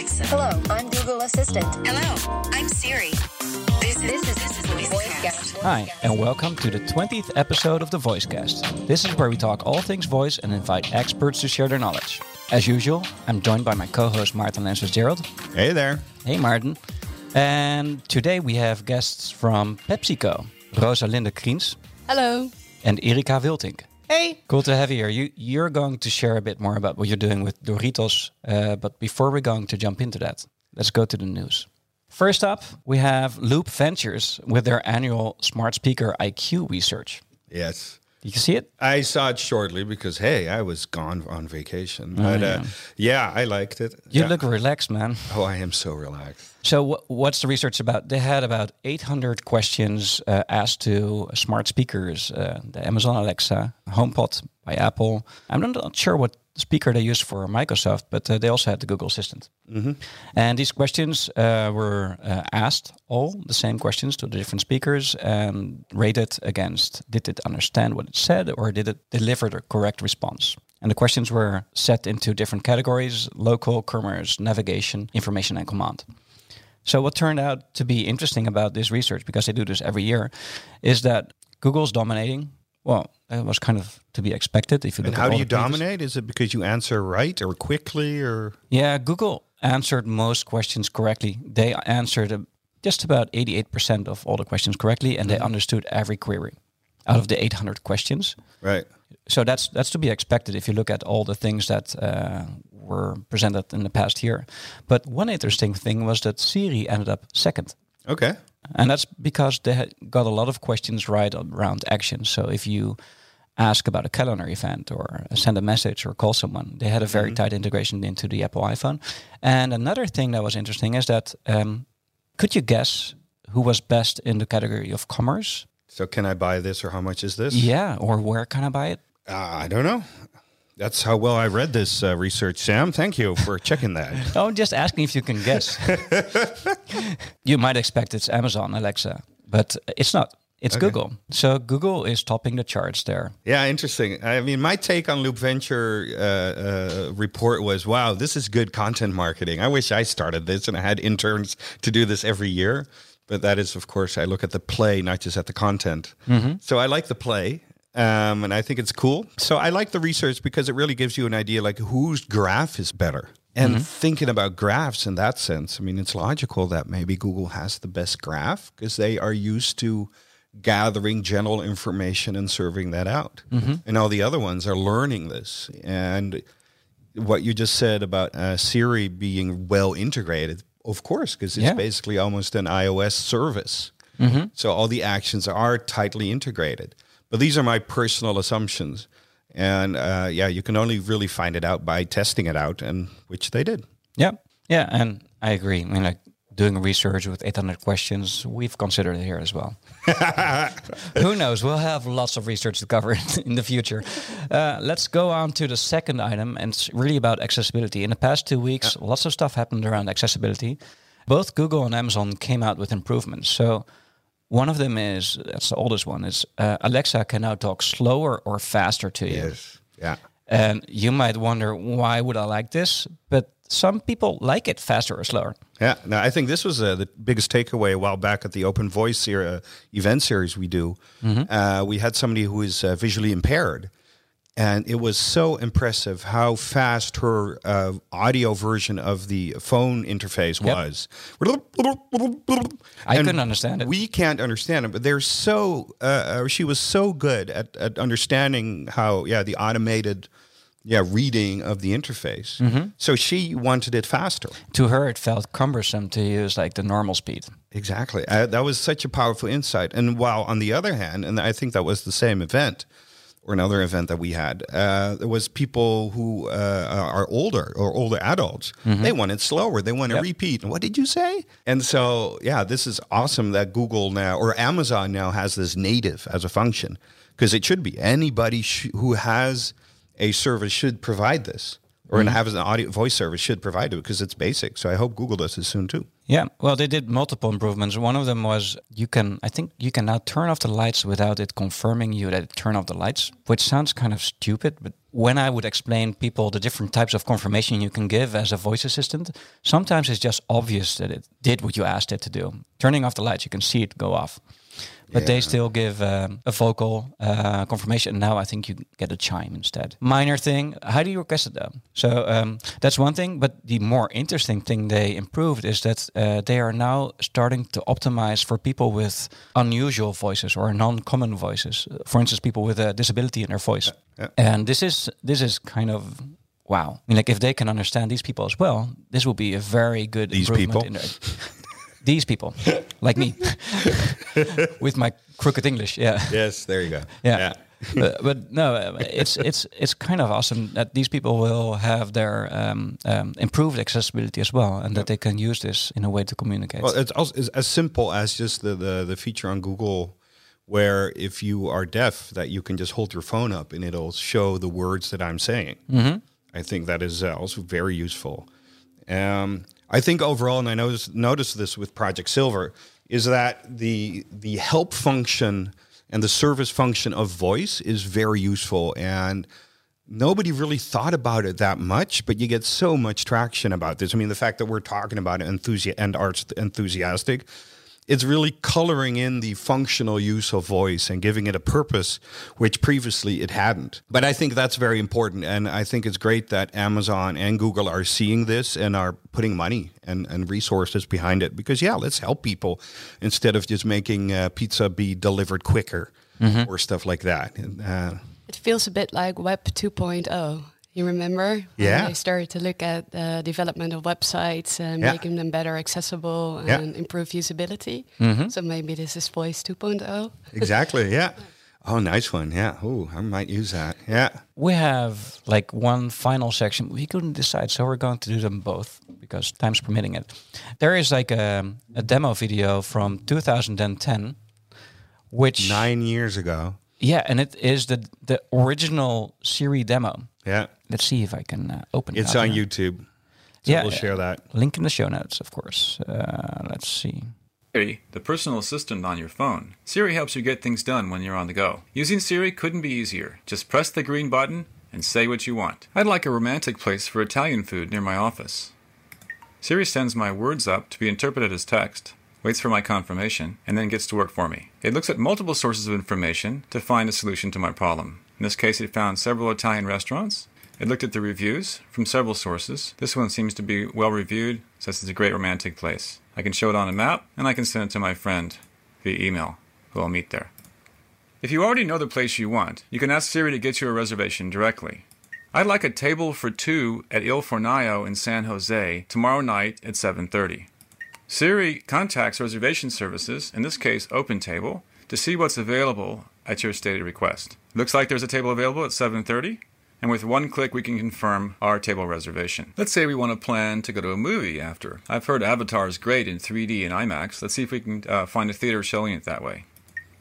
Alexa. Hello, I'm Google Assistant. Hello, I'm Siri. This is This is this is VoiceCast. VoiceCast. Hi, and welcome to the 20th episode of the VoiceCast. This is where we talk all things voice and invite experts to share their knowledge. As usual, I'm joined by my co-host Maarten Lens Gerald. Hey there. Hey Maarten. And today we have guests from PepsiCo, Rozalinde Kriens Hello. and Erika Wilting. Hey. Cool to have you here. You, you're going to share a bit more about what you're doing with Doritos, uh, but before we're going to jump into that, let's go to the news. First up, we have Loop Ventures with their annual smart speaker IQ research. Yes. You can see it? I saw it shortly because, hey, I was gone on vacation. But uh, yeah, I liked it. You Yeah. look relaxed, man. Oh, I am so relaxed. So, wh- what's the research about? They had about 800 questions uh, asked to smart speakers, uh, the Amazon Alexa, HomePod by Apple. I'm not- not sure what speaker they used for Microsoft, but uh, they also had the Google Assistant. And these questions uh, were uh, asked, all the same questions to the different speakers, and rated against did it understand what it said or did it deliver the correct response? And the questions were set into different categories local, commerce, navigation, information, and command. So, what turned out to be interesting about this research, because they do this every year, is that Google's dominating. Well, it was kind of to be expected if you look And at how do you dominate? Is it because you answer right or quickly or? Yeah, Google answered most questions correctly. They answered uh, just about 88% of all the questions correctly, and they understood every query out of the 800 questions. Right. So that's that's to be expected if you look at all the things that uh, were presented in the past year. But one interesting thing was that Siri ended up second. Okay. And that's because they got a lot of questions right around action. So if you ask about a calendar event or send a message or call someone, they had a very tight integration into the Apple iPhone. And another thing that was interesting is that um, could you guess who was best in the category of commerce? So can I buy this or how much is this? Yeah, or where can I buy it? Uh, I don't know. That's how well I read this uh, research, Sam. Thank you for checking that. Oh, I'm just asking if you can guess. you might expect it's Amazon Alexa, but it's not. It's Google. So Google is topping the charts there. Yeah, interesting. I mean, my take on Loop Venture uh, uh, report was, wow, this is good content marketing. I wish I started this and I had interns to do this every year. But that is, of course, I look at the play, not just at the content. So I like the play. Um, and I think it's cool. So I like the research because it really gives you an idea like whose graph is better. And thinking about graphs in that sense, I mean, it's logical that maybe Google has the best graph because they are used to gathering general information and serving that out. And all the other ones are learning this. And what you just said about uh, Siri being well integrated, of course, because it's Yeah. basically almost an iOS service. So all the actions are tightly integrated. But these are my personal assumptions. And uh, yeah, you can only really find it out by testing it out, and which they did. Yeah, yeah, and I agree. I mean, like doing research with 800 questions, we've considered it here as well. Who knows? We'll have lots of research to cover in the future. Uh, let's go on to the second item, and it's really about accessibility. In the past two weeks, lots of stuff happened around accessibility. Both Google and Amazon came out with improvements. So one of them is that's the oldest one is uh, Alexa can now talk slower or faster to you. Yeah. And you might wonder why would I like this? But some people like it faster or slower. Yeah, no, I think this was uh, the biggest takeaway a while back at the Open Voice uh, event series we do. Uh, we had somebody who is uh, visually impaired, and it was so impressive how fast her uh, audio version of the phone interface Yep. was. I And couldn't understand it. We can't understand it, but they're so. Uh, uh, she was so good at, at understanding how, yeah, the automated, yeah, reading of the interface. Mm-hmm. So she wanted it faster. to her, it felt cumbersome to use like the normal speed. Exactly. Uh, that was such a powerful insight. And while on the other hand, and I think that was the same event or another event that we had, uh, there was people who uh, are older or older adults. They want it slower. They want to Yep. repeat. What did you say? And so, yeah, this is awesome that Google now or Amazon now has this native as a function because it should be anybody sh- who has a service should provide this or have mm-hmm. an audio voice service should provide it because it's basic. So I hope Google does this soon too. Yeah, well, they did multiple improvements. One of them was you can, I think, you can now turn off the lights without it confirming you that it turned off the lights, which sounds kind of stupid, but when I would explain people the different types of confirmation you can give as a voice assistant, sometimes it's just obvious that it did what you asked it to do. Turning off the lights, you can see it go off but they still give um, a vocal uh, confirmation. Now I think you get a chime instead. Minor thing. How do you request it though? So um, that's one thing. But the more interesting thing they improved is that uh, they are now starting to optimize for people with unusual voices or non-common voices. For instance, people with a disability in their voice. Yeah. And this is this is kind of wow. I mean, like if they can understand these people as well, this will be a very good These people? these people, like me, with my crooked English. Yeah, Yes, there you go. yeah. but, but no, uh, it's it's it's kind of awesome that these people will have their um, um, improved accessibility as well, and that they can use this in a way to communicate. Well, it's also it's as simple as just the, the the feature on Google where if you are deaf, that you can just hold your phone up and it'll show the words that I'm saying. I think that is uh, also very useful. Um, I think overall, and I noticed noticed this with Project Zilver, is that the the help function and the service function of voice is very useful and nobody really thought about it that much, but you get so much traction about this. I mean, the fact that we're talking about it enthusi- and arts enthusiastic, it's really coloring in the functional use of voice and giving it a purpose, which previously it hadn't. But I think that's very important. And I think it's great that Amazon and Google are seeing this and are putting money and, and resources behind it because, yeah, let's help people instead of just making uh, pizza be delivered quicker or stuff like that. And, Uh, It feels a bit like Web 2.0. You remember? When Yeah. They started to look at the development of websites and Yeah. making them better accessible and Yeah. improve usability. Mm-hmm. So maybe this is Voice oh. 2.0. exactly. Yeah. Oh, nice one. Yeah. Oh, I might use that. Yeah. we have like one final section. We couldn't decide, so we're going to do them both because time's permitting it. There is like a, a demo video from 2010, which Nine years ago. yeah, and it is the the original Siri demo. Yeah. Let's see if I can uh, open it. It's on. YouTube. So Yeah, we'll share that. Link in the show notes, of course. Uh, let's see. Siri, the personal assistant on your phone. Siri helps you get things done when you're on the go. Using Siri couldn't be easier. Just press the green button and say what you want. I'd like a romantic place for Italian food near my office. Siri sends my words up to be interpreted as text, waits for my confirmation, and then gets to work for me. It looks at multiple sources of information to find a solution to my problem. In this case, it found several Italian restaurants. It looked at the reviews from several sources. This one seems to be well reviewed, says it's a great romantic place. I can show it on a map, and I can send it to my friend via email, who I'll meet there. If you already know the place you want, you can ask Siri to get you a reservation directly. I'd like a table for two at Il Fornaio in San Jose tomorrow night at 7:30. Siri contacts reservation services, in this case OpenTable, to see what's available at your stated request. Looks like there's a table available at 7:30, and with one click we can confirm our table reservation. Let's say we want to plan to go to a movie after. I've heard Avatar is great in 3D and IMAX. Let's see if we can uh, find a theater showing it that way.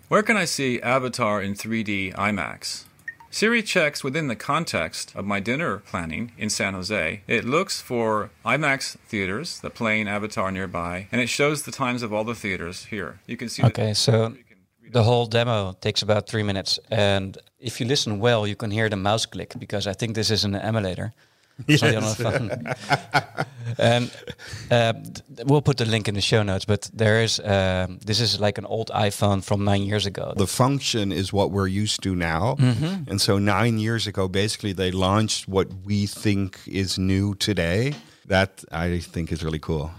Where can I see Avatar in 3D IMAX? Siri checks within the context of my dinner planning in San Jose. It looks for IMAX theaters that play in Avatar nearby, and it shows the times of all the theaters here. You can see. Okay, so the whole demo takes about three minutes, and if you listen well, you can hear the mouse click because I think this is an emulator. It's not on a phone. and uh, th- we'll put the link in the show notes. But there is um, this is like an old iPhone from nine years ago. The function is what we're used to now. And so nine years ago, basically, they launched what we think is new today. That I think is really cool.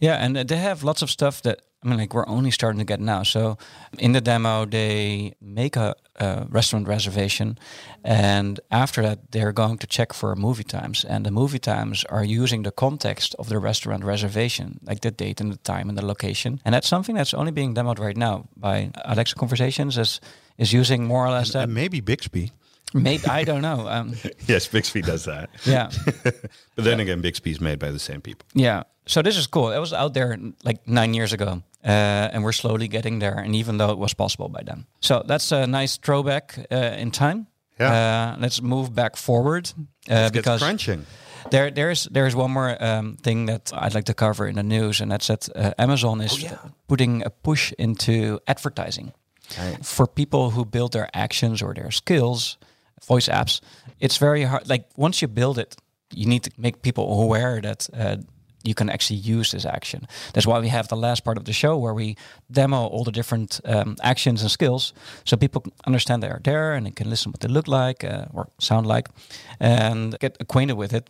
Yeah, and uh, they have lots of stuff that I mean, like we're only starting to get now. So in the demo, they make a, a restaurant reservation, and after that, they're going to check for movie times, and the movie times are using the context of the restaurant reservation, like the date and the time and the location, and that's something that's only being demoed right now by Alexa Conversations is is using more or less that. And maybe Bixby. Maybe I don't know. Um, Yes, Bixby does that. yeah. but then again, Bixby's made by the same people. Yeah. So this is cool. It was out there like nine years ago, uh, and we're slowly getting there. And even though it was possible by then, so that's a nice throwback uh, in time. Yeah. Uh, let's move back forward uh, because crunching. there there's there's one more um, thing that I'd like to cover in the news, and that's that uh, Amazon is putting a push into advertising Right. for people who build their actions or their skills. voice apps, it's very hard. Like once you build it, you need to make people aware that uh, you can actually use this action. That's why we have the last part of the show where we demo all the different um, actions and skills, so people understand they are there and they can listen what they look like uh, or sound like, and get acquainted with it.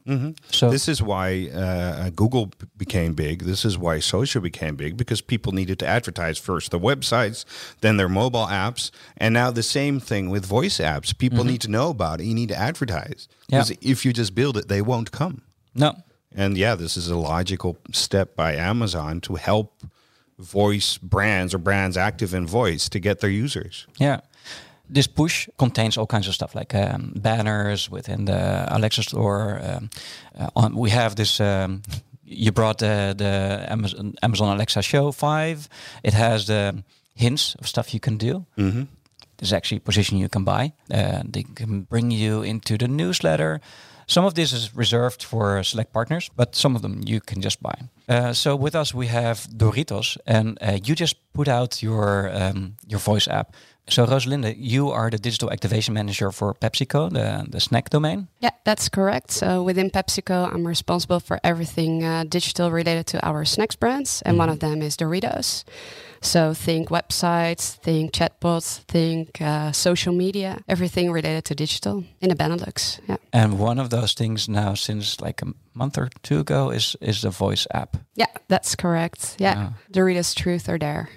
So This is why uh, Google became big. This is why social became big because people needed to advertise first the websites, then their mobile apps, and now the same thing with voice apps. People need to know about it. You need to advertise. Yeah. Because if you just build it, they won't come. no, And yeah, this is a logical step by Amazon to help voice brands or brands active in voice to get their users. Yeah. This push contains all kinds of stuff like um, banners within the Alexa store. Um, uh, on, we have this. Um, you brought the the Amazon, Amazon Alexa Show Five. It has the hints of stuff you can do. Mm-hmm. There's actually a position you can buy. Uh, they can bring you into the newsletter. Some of this is reserved for select partners, but some of them you can just buy. Uh, so with us we have Doritos, and uh, you just put out your um, your voice app. So Rozalinde, you are the digital activation manager for PepsiCo, the the snack domain. Yeah, that's correct. So within PepsiCo, I'm responsible for everything uh, digital related to our snacks brands, and one of them is Doritos. So think websites, think chatbots, think uh, social media, everything related to digital in the Benelux. Yeah, And one of those things now, since like a month or two ago, is is the voice app. yeah, that's correct. Yeah, Ah. Doritos Truth or Dare.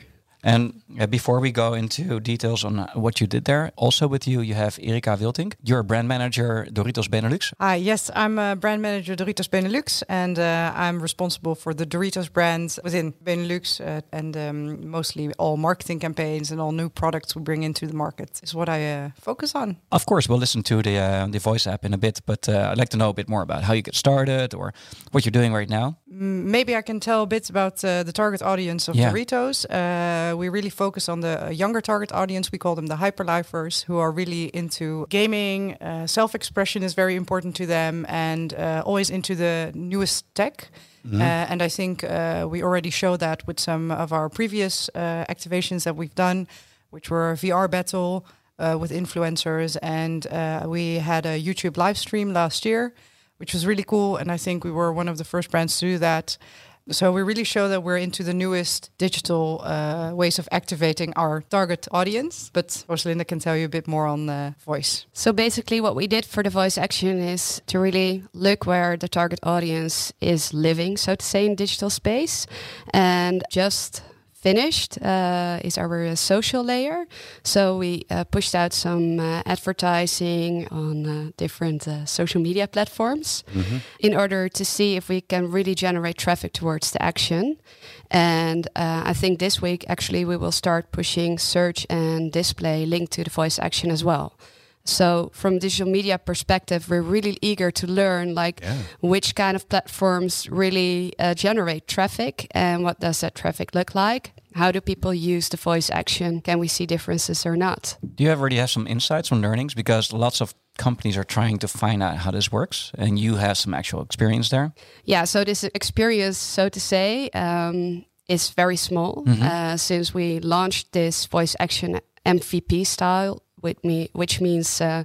And uh, before we go into details on uh, what you did there, also with you, you have Erika Wilting. You're a brand manager, Doritos Benelux. Hi, yes, I'm a brand manager Doritos Benelux, and uh, I'm responsible for the Doritos brand within Benelux, uh, and um, mostly all marketing campaigns and all new products we bring into the market is what I uh, focus on. Of course, we'll listen to the uh, the voice app in a bit, but uh, I'd like to know a bit more about how you get started or what you're doing right now. Mm, Maybe I can tell a bit about uh, the target audience of Yeah. Doritos. Uh, we really focus on the uh, younger target audience. We call them the hyperlifers, who are really into gaming. Uh, Self-expression is very important to them, and uh, always into the newest tech. Uh, and I think uh, we already show that with some of our previous uh, activations that we've done, which were VR battle uh, with influencers, and uh, we had a YouTube live stream last year which was really cool. And I think we were one of the first brands to do that. So we really show that we're into the newest digital uh, ways of activating our target audience. But Rozalinde can tell you a bit more on the voice. So basically, what we did for the voice action is to really look where the target audience is living, so to say, in digital space, and just finished uh, is our uh, social layer. So we uh, pushed out some uh, advertising on uh, different uh, social media platforms in order to see if we can really generate traffic towards the action. And uh, I think this week, actually, we will start pushing search and display linked to the voice action as well. So from digital media perspective, we're really eager to learn like which kind of platforms really uh, generate traffic and what does that traffic look like? How do people use the voice action? Can we see differences or not? Do you already have some insights on learnings? Because lots of companies are trying to find out how this works, and you have some actual experience there. Yeah, so this experience, so to say, um, is very small uh, since we launched this voice action MVP style, with me, which means uh,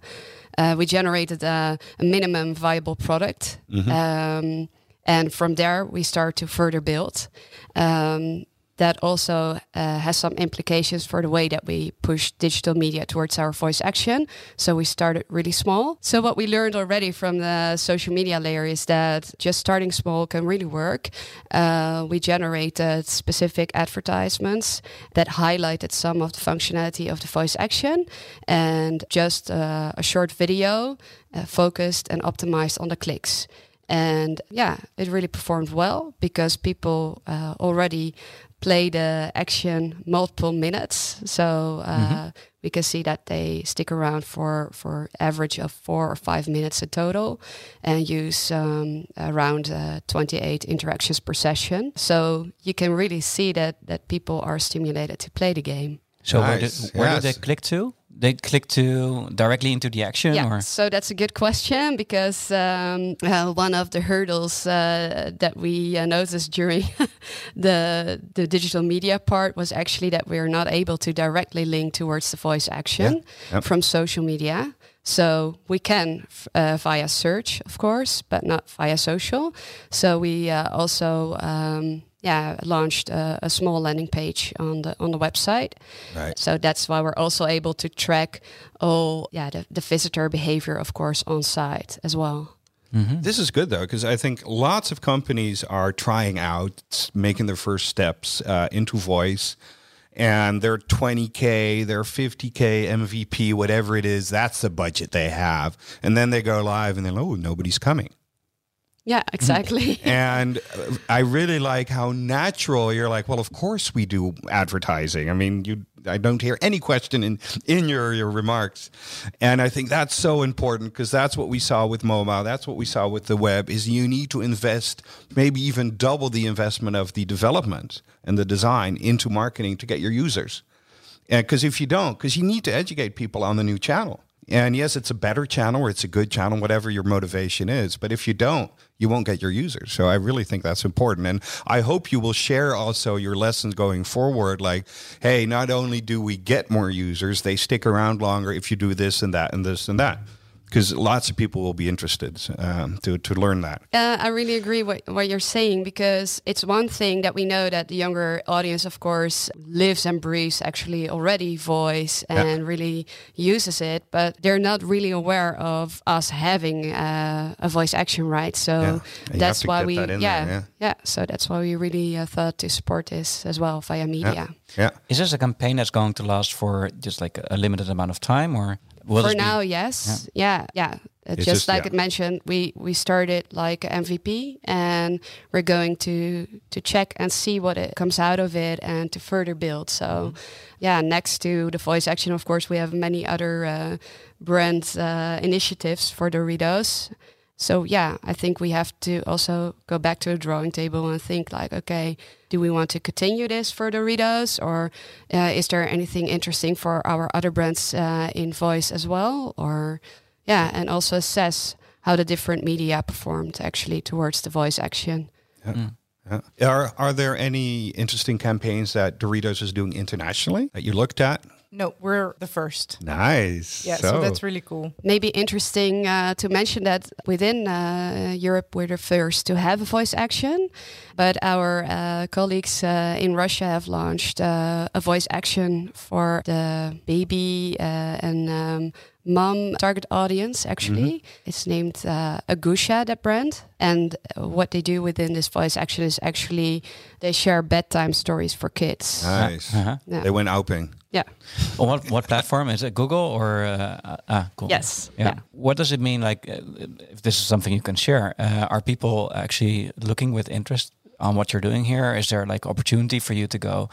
uh, we generated a, a minimum viable product, um, and from there we start to further build. Um, that also uh, has some implications for the way that we push digital media towards our voice action. So we started really small. So what we learned already from the social media layer is that just starting small can really work. Uh, we generated specific advertisements that highlighted some of the functionality of the voice action, and just uh, a short video uh, focused and optimized on the clicks. And yeah, it really performed well because people uh, already play the action multiple minutes. So uh, we can see that they stick around for for average of four or five minutes in total, and use um, around uh, 28 interactions per session. So you can really see that that people are stimulated to play the game. So where, Nice. did, where Yes. did they click to? They click to directly into the action, Yeah, or so that's a good question because um, uh, one of the hurdles uh, that we uh, noticed during the the digital media part was actually that we are not able to directly link towards the voice action Yep. from social media. So we can uh, via search, of course, but not via social. So we uh, also um, yeah launched a, a small landing page on the on the website. Right. So that's why we're also able to track all yeah the, the visitor behavior, of course, on site as well. This is good though, because I think lots of companies are trying out, making their first steps uh, into voice, and they're 20k, they're 50k MVP, whatever it is. That's the budget they have, and then they go live, and then oh, nobody's coming. Yeah, exactly. and uh, I really like how natural you're like, well, of course we do advertising. I mean, you I don't hear any question in in your your remarks. And I think that's so important because that's what we saw with mobile, that's what we saw with the web is you need to invest maybe even double the investment of the development and the design into marketing to get your users. And Because if you don't, because you need to educate people on the new channel. And yes, it's a better channel or it's a good channel, whatever your motivation is. But if you don't, you won't get your users. So I really think that's important. And I hope you will share also your lessons going forward. Like, hey, not only do we get more users, they stick around longer if you do this and that and this and that. Because lots of people will be interested um, to, to learn that. Uh, I really agree with what you're saying because it's one thing that we know that the younger audience, of course, lives and breathes actually already voice and really uses it, but they're not really aware of us having uh, a voice action, right? So Yeah. That's why we, that yeah, there, yeah. yeah. So that's why we really uh, thought to support this as well via media. Yeah. Is this a campaign that's going to last for just like a limited amount of time, or will For be- now, yes, yeah, yeah. Uh, It's just, just- like yeah. it mentioned, we we started like MVP, and we're going to to check and see what it comes out of it, and to further build. So, Mm-hmm. yeah, next to the voice action, of course, we have many other uh, brand uh, initiatives for Doritos. So yeah, I think we have to also go back to the drawing table and think like, okay, do we want to continue this for Doritos, or uh, is there anything interesting for our other brands uh, in voice as well, or yeah, and also assess how the different media performed actually towards the voice action. Yeah. Are are there any interesting campaigns that Doritos is doing internationally that you looked at? No, we're the first. Nice. Yeah, so, that's really cool. Maybe interesting uh, to mention that within uh, Europe, we're the first to have a voice action, but our uh, colleagues uh, in Russia have launched uh, a voice action for the baby uh, and um, mom target audience. Actually, it's named uh, Agusha, that brand, and what they do within this voice action is actually they share bedtime stories for kids. nice. Uh-huh. Yeah. They went open. Yeah. On what what platform is it? Google or uh, uh, ah, Google? Yes, Yeah. yeah. What does it mean? Like, uh, if this is something you can share, uh, are people actually looking with interest on what you're doing here? Is there like opportunity for you to go,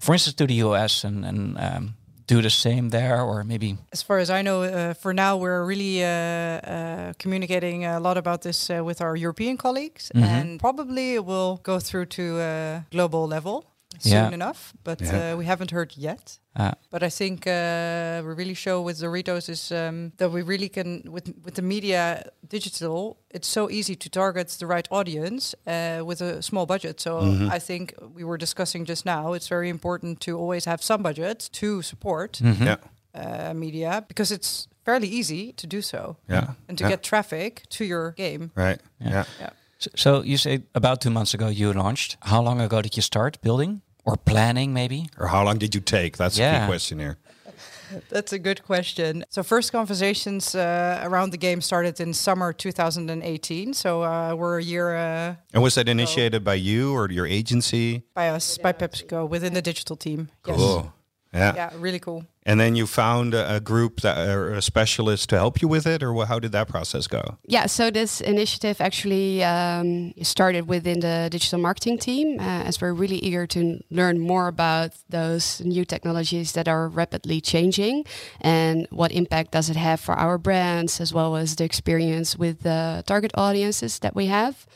for instance, to the US and and um, do the same there, or maybe? As far as I know, uh, for now, we're really uh, uh, communicating a lot about this uh, with our European colleagues, and probably it will go through to a global level soon Yeah. enough. But Yeah. uh, we haven't heard yet. Uh, But I think uh, we really show with Doritos is um, that we really can with with the media digital. It's so easy to target the right audience uh, with a small budget. So I think we were discussing just now. It's very important to always have some budget to support Yeah. uh, media because it's fairly easy to do so Yeah. and to Yeah. get traffic to your game. Right. Yeah. Yeah. so, so you say about two months ago you launched. How long ago did you start building or planning? Maybe. Or how long did you take? That's a Yeah. key question here. That's a good question. So first conversations uh, around the game started in summer 2018. So uh, we're a year uh, And was that initiated by you or your agency? by us, by PepsiCo, within the digital team. Yes. Cool. Yeah. Yeah, really cool. And then you found a, group that or a specialist to help you with it, or how did that process go? Yeah, so this initiative actually um, started within the digital marketing team uh, as we're really eager to learn more about those new technologies that are rapidly changing and what impact does it have for our brands as well as the experience with the target audiences that we have.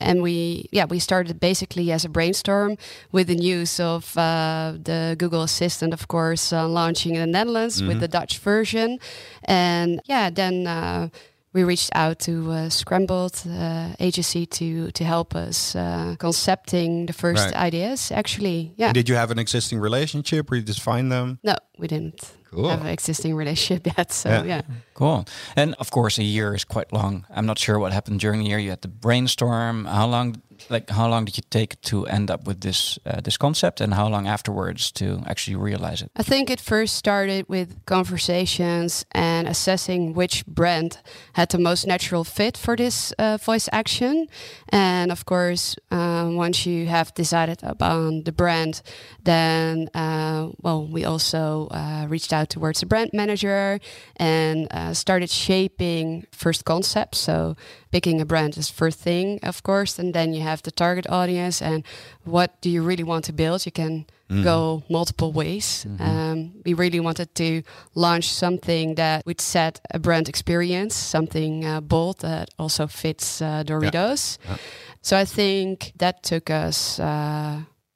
And we, yeah, we started basically as a brainstorm with the news of uh, the Google Assistant, of course, uh, launching in the Netherlands with the Dutch version. And yeah, then uh, we reached out to uh, Scrambled uh, agency to to help us uh, concepting the first Right. ideas. Actually, yeah. Did you have an existing relationship or you just find them? no, we didn't Cool. have an existing relationship yet. So Yeah. yeah. Cool. And of course, a year is quite long. I'm not sure what happened during the year. You had to brainstorm. How long, like, how long did you take to end up with this uh, this concept, and how long afterwards to actually realize it? I think it first started with conversations and assessing which brand had the most natural fit for this uh, voice action. And of course, uh, once you have decided upon the brand, then, uh, well, we also uh, reached out towards the brand manager and uh, started shaping first concepts. So, picking a brand is first thing, of course, and then you have the target audience and what do you really want to build. You can go multiple ways. Um, we really wanted to launch something that would set a brand experience, something uh, bold that also fits uh, Doritos. So I think that took us.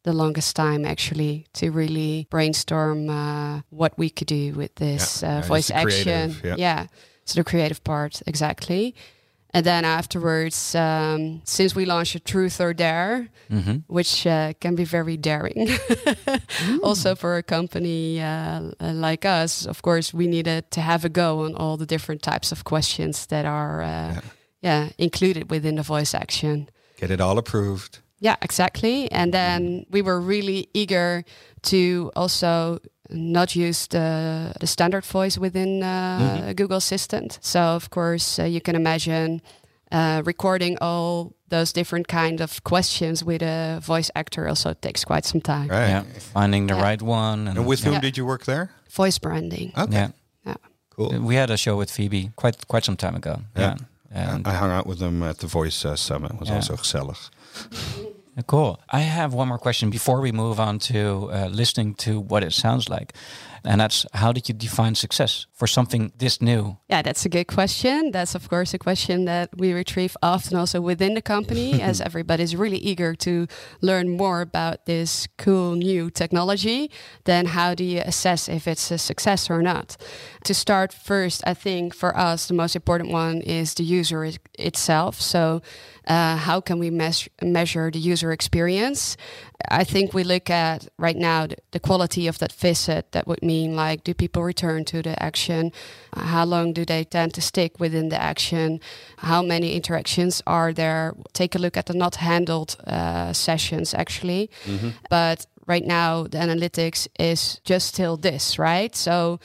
Uh, the longest time actually to really brainstorm uh, what we could do with this Yeah, uh, voice action. creative, yeah. so the creative part exactly. And then afterwards, um, since we launched a Truth or Dare, which uh, can be very daring, also for a company uh, like us, of course, we needed to have a go on all the different types of questions that are, uh, yeah. included within the voice action. Get it all approved. Yeah, exactly. And then we were really eager to also not use the, the standard voice within uh, Google Assistant. So, of course, uh, you can imagine uh, recording all those different kind of questions with a voice actor also takes quite some time. Right. Yeah, finding the Yeah. right one. And with yeah. whom did you work there? Voice branding. Okay. Yeah. Yeah. Cool. We had a show with Phoebe quite quite some time ago. Yeah. Yeah. And I hung out with them at the Voice uh, Summit. It was Yeah. also gezellig. Cool. I have one more question before we move on to uh, listening to what it sounds like. And that's how did you define success for something this new? Yeah, that's a good question. That's of course a question that we retrieve often also within the company, as everybody's really eager to learn more about this cool new technology. Then how do you assess if it's a success or not? To start first, I think for us the most important one is the user itself. So uh, how can we mes- measure the user experience? I think we look at right now the, the quality of that visit. That would mean like, do people return to the action? Uh, how long do they tend to stick within the action? How many interactions are there? Take a look at the not handled uh, sessions actually. But right now, the analytics is just still this, right? So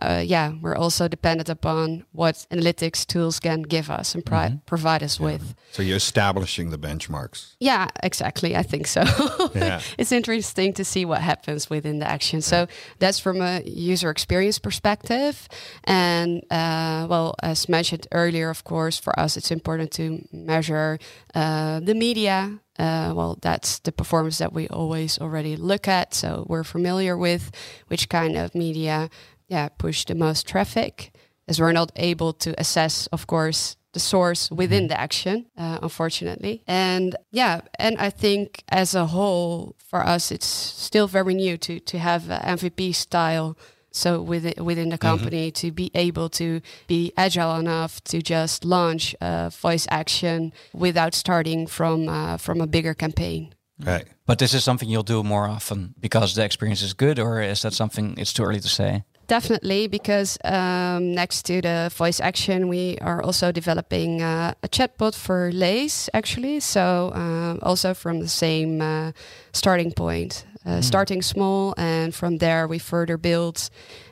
uh, yeah, we're also dependent upon what analytics tools can give us and pri- provide us with. So you're establishing the benchmarks. Yeah, exactly. I think so. Yeah. it's interesting to see what happens within the action. So that's from a user experience perspective. And uh, well, as mentioned earlier, of course, for us, it's important to measure uh, the media. Uh, well, that's the performance that we always already look at. So we're familiar with which kind of media, yeah, push the most traffic. As we're not able to assess, of course, the source within the action, uh, unfortunately. And yeah, and I think as a whole, for us, it's still very new to to have MVP style. So within within the company, to be able to be agile enough to just launch a voice action without starting from uh, from a bigger campaign. Right. But this is something you'll do more often because the experience is good, or is that something it's too early to say? Definitely, because um, next to the voice action, we are also developing uh, a chatbot for Lay's, actually. So, um, also from the same uh, starting point, uh, starting small, and from there we further build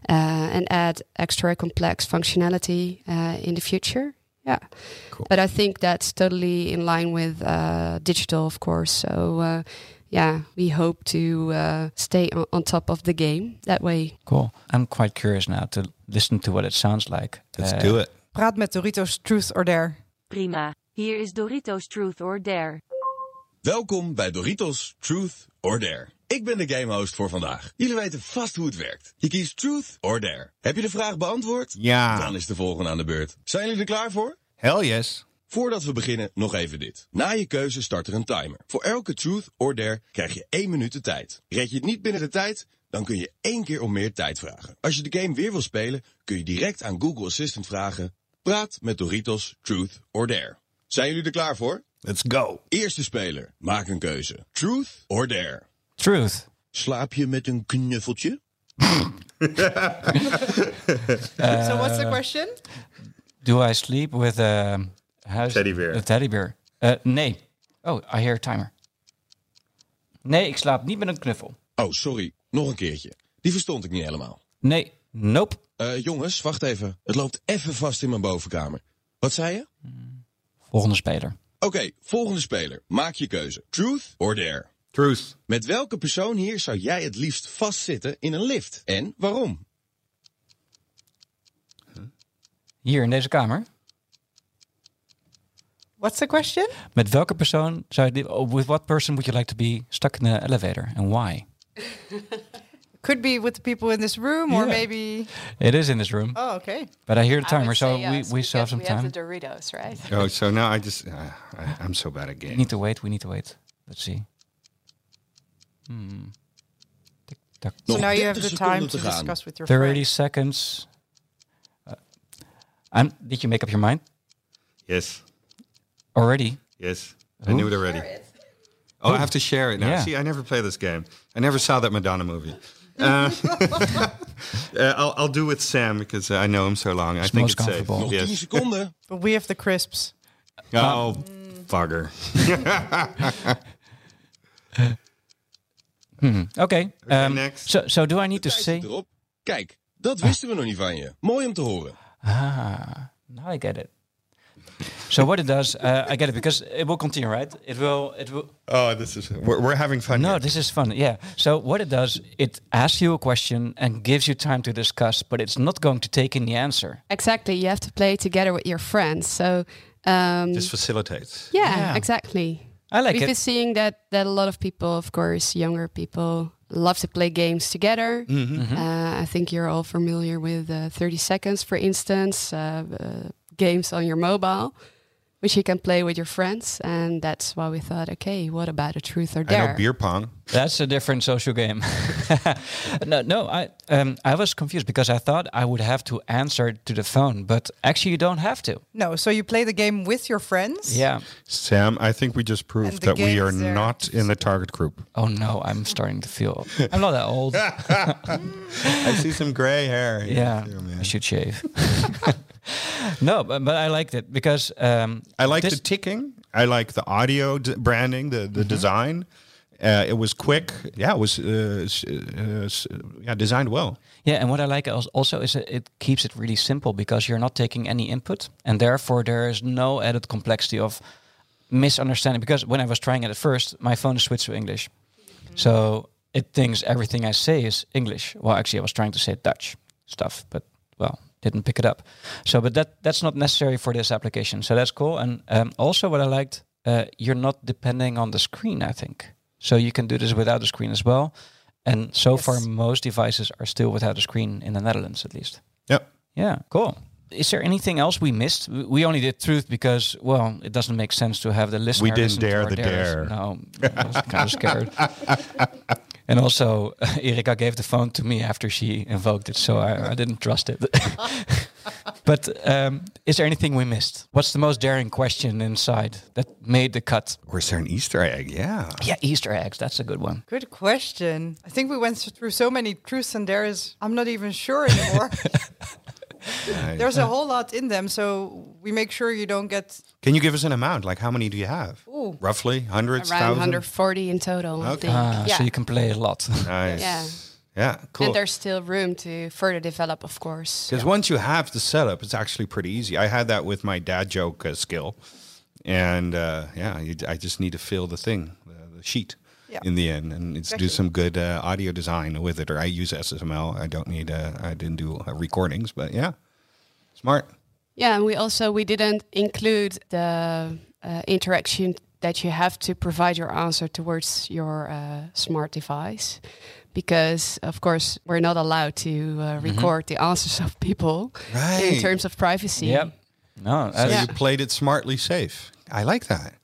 uh, and add extra complex functionality uh, in the future. Yeah, but I think that's totally in line with uh, digital, of course. So, uh, yeah, we hope to uh, stay on, on top of the game that way. Cool. I'm quite curious now to listen to what it sounds like. Let's Uh, do it. Praat met Doritos Truth or Dare. Prima. Hier is Doritos Truth or Dare. Welkom bij Doritos Truth or Dare. Ik ben de gamehost voor vandaag. Jullie weten vast hoe het werkt. Je kiest Truth or Dare. Heb je de vraag beantwoord? Ja. Dan is de volgende aan de beurt. Zijn jullie er klaar voor? Hell yes. Voordat we beginnen, nog even dit. Na je keuze start er een timer. Voor elke Truth or Dare krijg je 1 minuut de tijd. Red je het niet binnen de tijd, dan kun je één keer om meer tijd vragen. Als je de game weer wil spelen, kun je direct aan Google Assistant vragen... Praat met Doritos Truth or Dare. Zijn jullie er klaar voor? Let's go. Eerste speler, maak een keuze. Truth or Dare? Truth. Slaap je met een knuffeltje? so what's the question? Do I sleep with a how's- Teddy bear. A teddy bear. Eh, nee. Oh, I hear a timer. Nee, ik slaap niet met een knuffel. Oh, sorry. Nog een keertje. Die verstond ik niet helemaal. Nee, nope. Eh, jongens, wacht even. Het loopt even vast in mijn bovenkamer. Wat zei je? Volgende speler. Oké, volgende speler. Maak je keuze. Truth or Dare? Truth. Met welke persoon hier zou jij het liefst vastzitten in een lift? En waarom? Hier in deze kamer. What's the question? Met welke persoon zou je... oh, with what person would you like to be stuck in the elevator? And why? Could be with the people in this room, or Yeah. maybe. It is in this room. Oh, okay. But I hear the I timer, so say we, we still have because some we time. have the Doritos, right? Oh, so now I just uh, I, I'm so bad at games. We need to wait, we need to wait. Let's see. Hmm. Tik, tak. So now you have the time to discuss with your 30 friend. seconds. Uh, I'm, did you make up your mind Yes. Already? Yes. I knew it already. Oh, I have to share it now. Yeah. See, I never play this game. I never saw that Madonna movie. Uh, uh, I'll, I'll do with Sam because I know him so long. I think it's safe. comfortable. Nog 10 Yes. seconden. But we have the crisps. Oh, bugger. Okay. um, next. So, so do I need to Tijd say? zit erop. Kijk, dat wisten we nog niet van je. Mooi om te horen. Ah, now I get it. So what it does, uh, I get it because it will continue, right? It will. It will. Oh, this is we're, we're having fun. No, here. this is fun. Yeah. So what it does, it asks you a question and gives you time to discuss, but it's not going to take in the answer. Exactly. You have to play together with your friends. So, um, Just facilitates. yeah, Yeah. exactly. I like We've been seeing that that a lot of people, of course, younger people, love to play games together. Mm-hmm. Uh, I think you're all familiar with uh, 30 seconds, for instance, uh, uh, games on your mobile, which you can play with your friends. And that's why we thought, okay, what about a truth or dare? I dare? know beer pong. That's a different social game. no, no, I um, I was confused because I thought I would have to answer to the phone, but actually you don't have to. No, so you play the game with your friends. Yeah. Sam, I think we just proved that we game are there. not in the target group. Oh no, I'm starting to feel. I'm not that old. I see some gray hair. yeah, here, man. I should shave. no, but, but I liked it because um, I like the ticking. I like the audio d- branding, the the design. Uh, it was quick. Yeah, it was uh, uh, yeah designed well. Yeah, and what I like also is that it keeps it really simple because you're not taking any input, and therefore there is no added complexity of misunderstanding. Because when I was trying it at first, my phone switched to English, so it thinks everything I say is English. Well, actually, I was trying to say Dutch stuff, but didn't pick it up. So, but that that's not necessary for this application. So that's cool. And um, also, what I liked, uh, you're not depending on the screen. I think so. You can do this without the screen as well. And so Yes. far, most devices are still without a screen in the Netherlands, at least. Yeah. Yeah, cool. Is there anything else we missed? We- We only did truth because, well, it doesn't make sense to have the listener. We didn't dare the dares. dare. No, I was kind of scared. and also, Erika gave the phone to me after she invoked it, so I, I didn't trust it. but um, is there anything we missed? What's the most daring question inside that made the cut? Or is there an Easter egg? Yeah. Yeah, Easter eggs. That's a good one. Good question. I think we went through so many truths and dares. I'm not even sure anymore. Nice. There's a whole lot in them, so we make sure you don't get. Can you give us an amount? Like how many do you have? Ooh. Roughly hundreds, Around thousands. 140 in total, I Okay. think. Ah, yeah. So you can play a lot. Nice. Yeah. Yeah. Cool. And there's still room to further develop, of course. Because once you have the setup, it's actually pretty easy. I had that with my dad joke uh, skill, and uh, yeah, you, I just need to fill the thing, the, the sheet, Yeah. in the end, and it's do some good uh, audio design with it. Or I use SSML. I don't need. Uh, I didn't do uh, recordings, but yeah, smart. Yeah, and we also we didn't include the uh, interaction that you have to provide your answer towards your uh, smart device, because of course we're not allowed to uh, record the answers of people right. in terms of privacy. Yep. No, So that's- you played it smartly safe. I like that.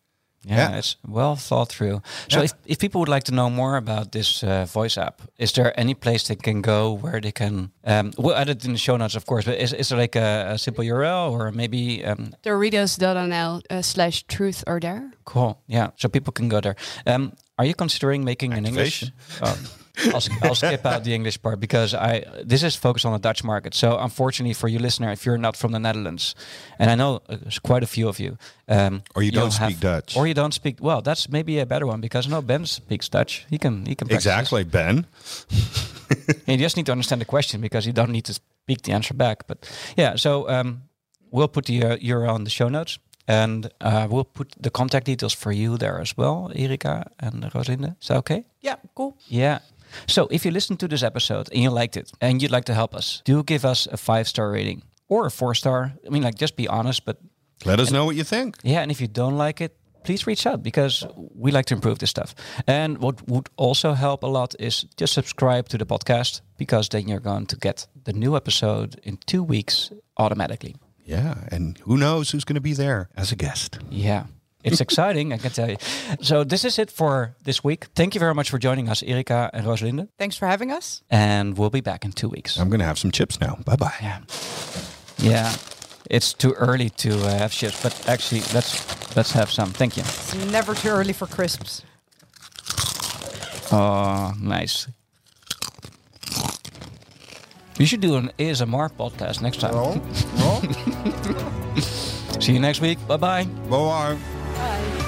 Yeah, Yeah. it's well thought through. So, Yeah. if, if people would like to know more about this uh, voice app, is there any place they can go where they can? Um, we'll add it in the show notes, of course. But is, is there like a, a simple URL or maybe? Um, Doritos.nl uh, slash truth or dare. cool. Yeah, so people can go there. Um, are you considering making an English? Oh, I'll, sk- I'll skip out the English part because I this is focused on the Dutch market. So unfortunately for you listener, if you're not from the Netherlands, and I know uh, there's quite a few of you, um, Or you don't have- speak Dutch. or you don't speak well, that's maybe a better one because no Ben speaks Dutch. He can he can practice. Exactly, Ben. You just need to understand the question because you don't need to speak the answer back. But yeah, so um, we'll put the uh, URL in the show notes. And uh, we'll put the contact details for you there as well, Erika and Rozalinde. Is that okay? Yeah, cool. Yeah. So if you listened to this episode and you liked it and you'd like to help us, do give us a five star rating or a four star. I mean, like, just be honest. But Let us know what you think. yeah, and if you don't like it, please reach out because we like to improve this stuff. And what would also help a lot is just subscribe to the podcast because then you're going to get the new episode in two weeks automatically. Yeah, and who knows who's going to be there as a guest. Yeah. It's exciting, I can tell you. So this is it for this week. Thank you very much for joining us, Erika and Rozalinde. Thanks for having us. And we'll be back in two weeks. I'm going to have some chips now. Bye bye. Yeah. Yeah. It's too early to uh, have chips, but actually, let's let's have some. Thank you. It's never too early for crisps. Oh, nice. We should do an ASMR podcast next time. See you next week. Bye bye. Bye. Bye eyes.